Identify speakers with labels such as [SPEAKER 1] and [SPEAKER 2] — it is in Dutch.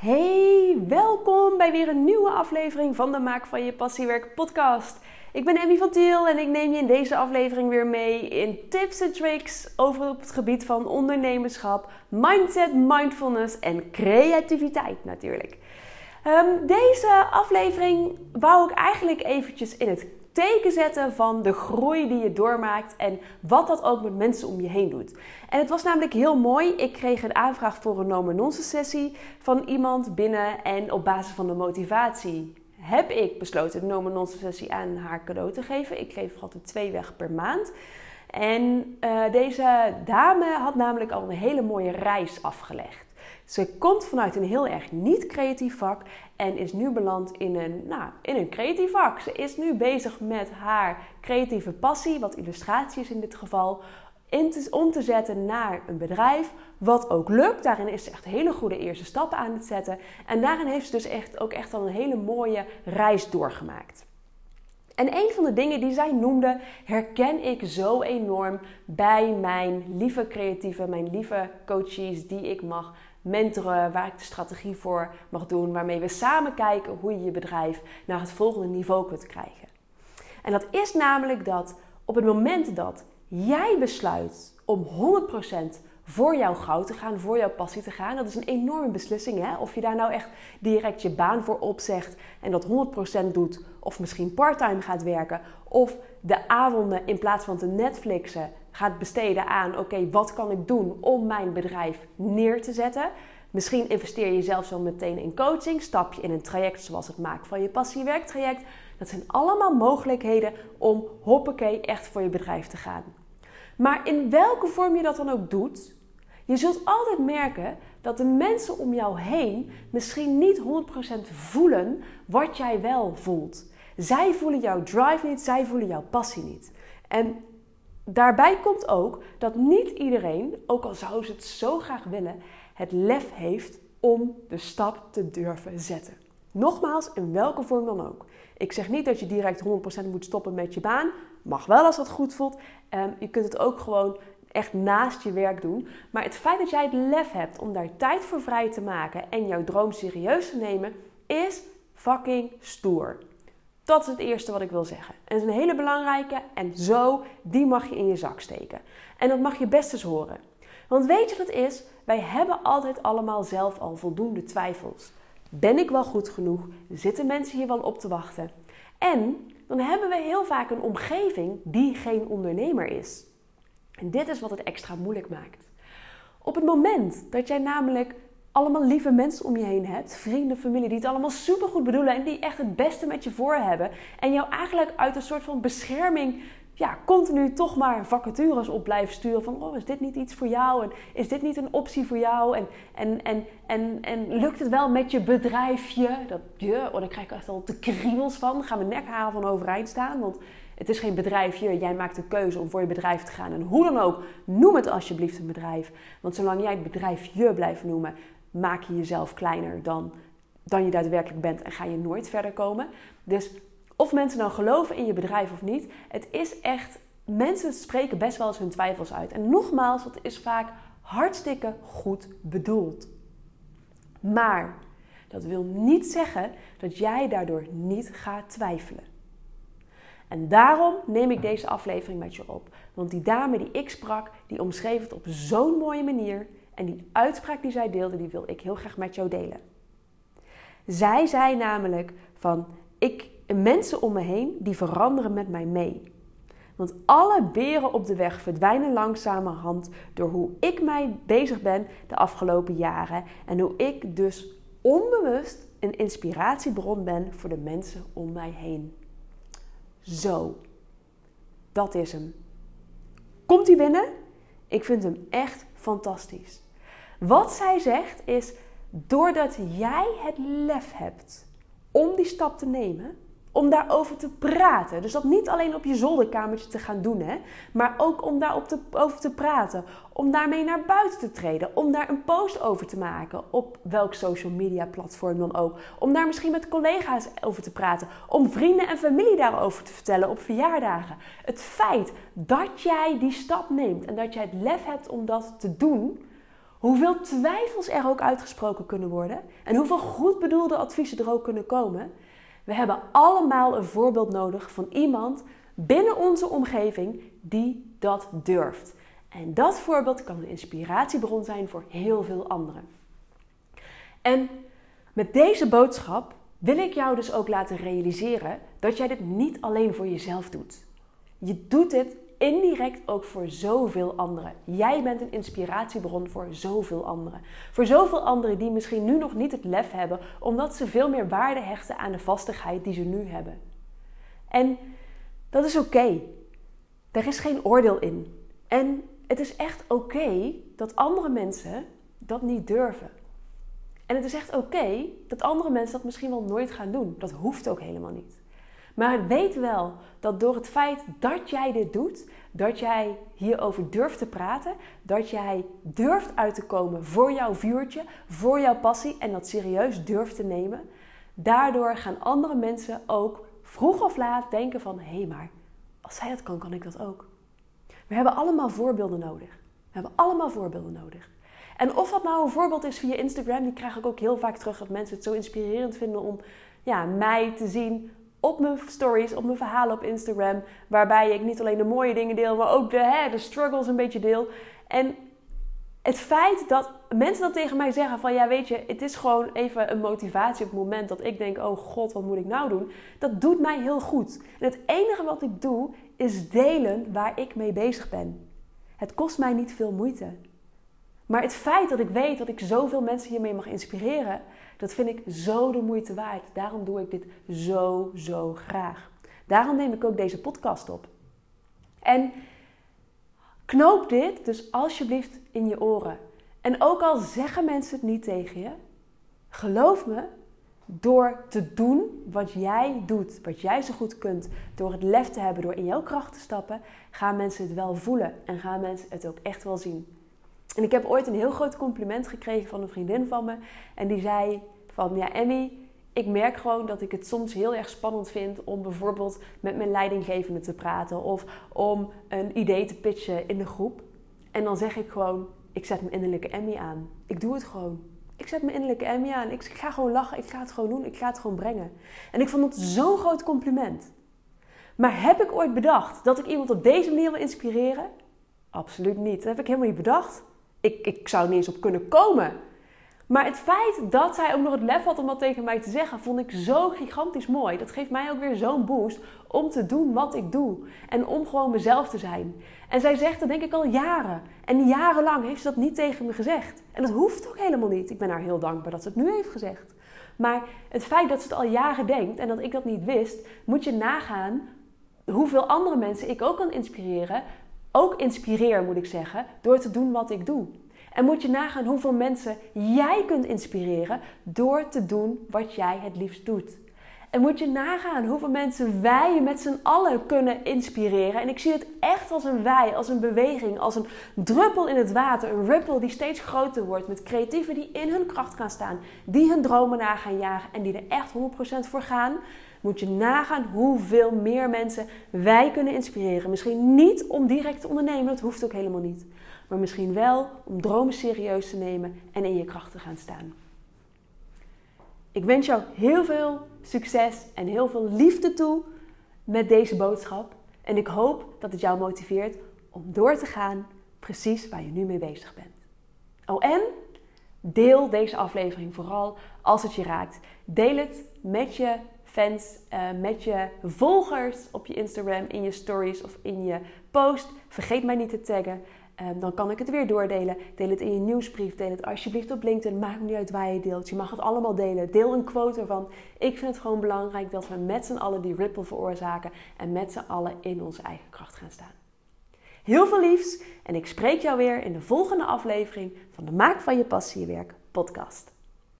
[SPEAKER 1] Hey, welkom bij weer een nieuwe aflevering van de Maak van je Passiewerk podcast. Ik ben Emmy van Tiel en ik neem je in deze aflevering weer mee in tips en tricks over op het gebied van ondernemerschap, mindset, mindfulness en creativiteit natuurlijk. Um, deze aflevering wou ik eigenlijk eventjes in het teken zetten van de groei die je doormaakt en wat dat ook met mensen om je heen doet. En het was namelijk heel mooi. Ik kreeg een aanvraag voor een no sessie van iemand binnen en op basis van de motivatie heb ik besloten de no sessie aan haar cadeau te geven. Ik geef altijd twee weg per maand. En uh, deze dame had namelijk al een hele mooie reis afgelegd. Ze komt vanuit een heel erg niet creatief vak en is nu beland in een, nou, in een creatief vak. Ze is nu bezig met haar creatieve passie, wat illustratie is in dit geval, om te zetten naar een bedrijf. Wat ook lukt. Daarin is ze echt hele goede eerste stappen aan het zetten. En daarin heeft ze dus echt, ook echt al een hele mooie reis doorgemaakt. En een van de dingen die zij noemde, herken ik zo enorm bij mijn lieve creatieve, mijn lieve coaches die ik mag mentoren, waar ik de strategie voor mag doen, waarmee we samen kijken hoe je je bedrijf naar het volgende niveau kunt krijgen. En dat is namelijk dat op het moment dat jij besluit om 100% voor jouw goud te gaan, voor jouw passie te gaan. Dat is een enorme beslissing. Hè? Of je daar nou echt direct je baan voor opzegt en dat 100% doet, of misschien parttime gaat werken, of de avonden in plaats van te Netflixen gaat besteden aan: oké, wat kan ik doen om mijn bedrijf neer te zetten? Misschien investeer je zelf zo meteen in coaching, stap je in een traject zoals het maken van je passiewerktraject. Dat zijn allemaal mogelijkheden om hoppakee echt voor je bedrijf te gaan. Maar in welke vorm je dat dan ook doet, je zult altijd merken dat de mensen om jou heen misschien niet 100% voelen wat jij wel voelt. Zij voelen jouw drive niet, zij voelen jouw passie niet. En daarbij komt ook dat niet iedereen, ook al zou ze het zo graag willen, het lef heeft om de stap te durven zetten. Nogmaals, in welke vorm dan ook. Ik zeg niet dat je direct 100% moet stoppen met je baan. Mag wel als dat goed voelt. Um, je kunt het ook gewoon echt naast je werk doen. Maar het feit dat jij het lef hebt om daar tijd voor vrij te maken en jouw droom serieus te nemen, is fucking stoer. Dat is het eerste wat ik wil zeggen. En is een hele belangrijke en zo, die mag je in je zak steken. En dat mag je best eens horen. Want weet je wat het is? Wij hebben altijd allemaal zelf al voldoende twijfels. Ben ik wel goed genoeg? Zitten mensen hier wel op te wachten? En dan hebben we heel vaak een omgeving die geen ondernemer is. En dit is wat het extra moeilijk maakt. Op het moment dat jij namelijk allemaal lieve mensen om je heen hebt, vrienden, familie, die het allemaal supergoed bedoelen en die echt het beste met je voor hebben, en jou eigenlijk uit een soort van bescherming ja, continu toch maar vacatures op blijven sturen. Van, oh, is dit niet iets voor jou? En is dit niet een optie voor jou? En, en, en, en, en lukt het wel met je bedrijfje? Dat, je, oh, daar krijg ik echt al de kriebels van. Gaan mijn nekharen van overeind staan. Want het is geen bedrijfje. Jij maakt een keuze om voor je bedrijf te gaan. En hoe dan ook, noem het alsjeblieft een bedrijf. Want zolang jij het bedrijfje blijft noemen, maak je jezelf kleiner dan, dan je daadwerkelijk bent. En ga je nooit verder komen. Dus of mensen nou geloven in je bedrijf of niet, het is echt. Mensen spreken best wel eens hun twijfels uit. En nogmaals, het is vaak hartstikke goed bedoeld. Maar dat wil niet zeggen dat jij daardoor niet gaat twijfelen. En daarom neem ik deze aflevering met je op. Want die dame die ik sprak, die omschreef het op zo'n mooie manier. En die uitspraak die zij deelde, die wil ik heel graag met jou delen. Zij zei namelijk van, ik, mensen om me heen, die veranderen met mij mee. Want alle beren op de weg verdwijnen langzamerhand door hoe ik mij bezig ben de afgelopen jaren. En hoe ik dus onbewust een inspiratiebron ben voor de mensen om mij heen. Zo, dat is hem. Komt hij binnen? Ik vind hem echt fantastisch. Wat zij zegt is: doordat jij het lef hebt om die stap te nemen, om daarover te praten. Dus dat niet alleen op je zolderkamertje te gaan doen, hè, maar ook om daarover te praten. Om daarmee naar buiten te treden. Om daar een post over te maken op welk social media platform dan ook. Om daar misschien met collega's over te praten. Om vrienden en familie daarover te vertellen op verjaardagen. Het feit dat jij die stap neemt en dat jij het lef hebt om dat te doen, Hoeveel twijfels er ook uitgesproken kunnen worden en hoeveel goed bedoelde adviezen er ook kunnen komen. We hebben allemaal een voorbeeld nodig van iemand binnen onze omgeving die dat durft. En dat voorbeeld kan een inspiratiebron zijn voor heel veel anderen. En met deze boodschap wil ik jou dus ook laten realiseren dat jij dit niet alleen voor jezelf doet. Je doet dit indirect ook voor zoveel anderen. Jij bent een inspiratiebron voor zoveel anderen. Voor zoveel anderen die misschien nu nog niet het lef hebben, omdat ze veel meer waarde hechten aan de vastigheid die ze nu hebben. En dat is oké. Er is geen oordeel in. En het is echt oké dat andere mensen dat niet durven. En het is echt oké dat andere mensen dat misschien wel nooit gaan doen. Dat hoeft ook helemaal niet. Maar weet wel dat door het feit dat jij dit doet, dat jij hierover durft te praten, dat jij durft uit te komen voor jouw vuurtje, voor jouw passie en dat serieus durft te nemen, daardoor gaan andere mensen ook vroeg of laat denken van hé maar als zij dat kan, kan ik dat ook. We hebben allemaal voorbeelden nodig. We hebben allemaal voorbeelden nodig. En of dat nou een voorbeeld is via Instagram, die krijg ik ook heel vaak terug dat mensen het zo inspirerend vinden om ja, mij te zien op mijn stories, op mijn verhalen op Instagram. Waarbij ik niet alleen de mooie dingen deel, maar ook de, hè, de struggles een beetje deel. En het feit dat mensen dat tegen mij zeggen van ja weet je, het is gewoon even een motivatie op het moment dat ik denk, oh god, wat moet ik nou doen? Dat doet mij heel goed. En het enige wat ik doe is delen waar ik mee bezig ben. Het kost mij niet veel moeite. Maar het feit dat ik weet dat ik zoveel mensen hiermee mag inspireren, dat vind ik zo de moeite waard. Daarom doe ik dit zo, zo graag. Daarom neem ik ook deze podcast op. En knoop dit dus alsjeblieft in je oren. En ook al zeggen mensen het niet tegen je, geloof me, door te doen wat jij doet, wat jij zo goed kunt, door het lef te hebben, door in jouw kracht te stappen, gaan mensen het wel voelen en gaan mensen het ook echt wel zien. En ik heb ooit een heel groot compliment gekregen van een vriendin van me. En die zei van, ja Emmy, ik merk gewoon dat ik het soms heel erg spannend vind om bijvoorbeeld met mijn leidinggevende te praten of om een idee te pitchen in de groep. En dan zeg ik gewoon, ik zet mijn innerlijke Emmy aan. Ik doe het gewoon. Ik zet mijn innerlijke Emmy aan. Ik ga gewoon lachen. Ik ga het gewoon doen. Ik ga het gewoon brengen. En ik vond het zo'n groot compliment. Maar heb ik ooit bedacht dat ik iemand op deze manier wil inspireren? Absoluut niet. Dat heb ik helemaal niet bedacht. Ik, ik zou niet eens op kunnen komen. Maar het feit dat zij ook nog het lef had om dat tegen mij te zeggen, vond ik zo gigantisch mooi. Dat geeft mij ook weer zo'n boost om te doen wat ik doe. En om gewoon mezelf te zijn. En zij zegt dat denk ik al jaren. En jarenlang heeft ze dat niet tegen me gezegd. En dat hoeft ook helemaal niet. Ik ben haar heel dankbaar dat ze het nu heeft gezegd. Maar het feit dat ze het al jaren denkt en dat ik dat niet wist, moet je nagaan hoeveel andere mensen ik ook kan inspireren ook inspireer, moet ik zeggen, door te doen wat ik doe. En moet je nagaan hoeveel mensen jij kunt inspireren door te doen wat jij het liefst doet. En moet je nagaan hoeveel mensen wij met z'n allen kunnen inspireren. En ik zie het echt als een wij, als een beweging, als een druppel in het water. Een ripple die steeds groter wordt. Met creatieven die in hun kracht gaan staan. Die hun dromen na gaan jagen en die er echt 100% voor gaan moet je nagaan hoeveel meer mensen wij kunnen inspireren. Misschien niet om direct te ondernemen, dat hoeft ook helemaal niet. Maar misschien wel om dromen serieus te nemen en in je kracht te gaan staan. Ik wens jou heel veel succes en heel veel liefde toe met deze boodschap. En ik hoop dat het jou motiveert om door te gaan precies waar je nu mee bezig bent. Oh, en deel deze aflevering vooral als het je raakt. Deel het met je fans, uh, met je volgers op je Instagram, in je stories of in je post. Vergeet mij niet te taggen. Um, dan kan ik het weer doordelen. Deel het in je nieuwsbrief. Deel het alsjeblieft op LinkedIn. Maakt niet uit waar je deelt. Je mag het allemaal delen. Deel een quote ervan. Ik vind het gewoon belangrijk dat we met z'n allen die ripple veroorzaken. En met z'n allen in onze eigen kracht gaan staan. Heel veel liefs. En ik spreek jou weer in de volgende aflevering van de Maak van je Passiewerk podcast.